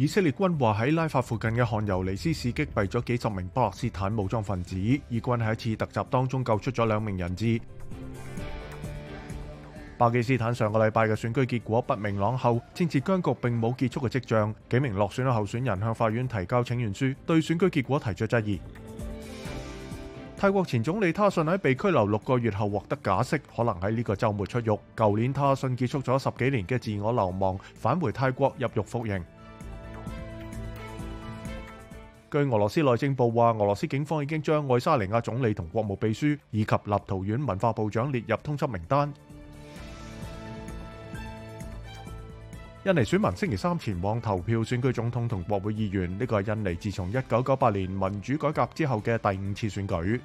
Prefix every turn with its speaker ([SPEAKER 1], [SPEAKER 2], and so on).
[SPEAKER 1] 以色列军话喺拉法附近嘅汉尤尼斯市击毙咗几十名巴勒斯坦武装分子，以军喺一次突袭当中救出咗两名人质。巴基斯坦上个礼拜嘅选举结果不明朗后，政治僵局并冇结束嘅迹象。几名落选嘅候选人向法院提交请愿书，对选举结果提出质疑。泰国前总理他信喺被拘留六个月后获得假释，可能喺呢个周末出狱。旧年他信结束咗十几年嘅自我流亡，返回泰国入狱服刑。据俄罗斯内政部话，俄罗斯警方已经将爱沙尼亚总理同国务秘书以及立陶宛文化部长列入通缉名单。印尼选民星期三前往投票选举总统同国会议员，呢个系印尼自从一九九八年民主改革之后嘅第五次选举。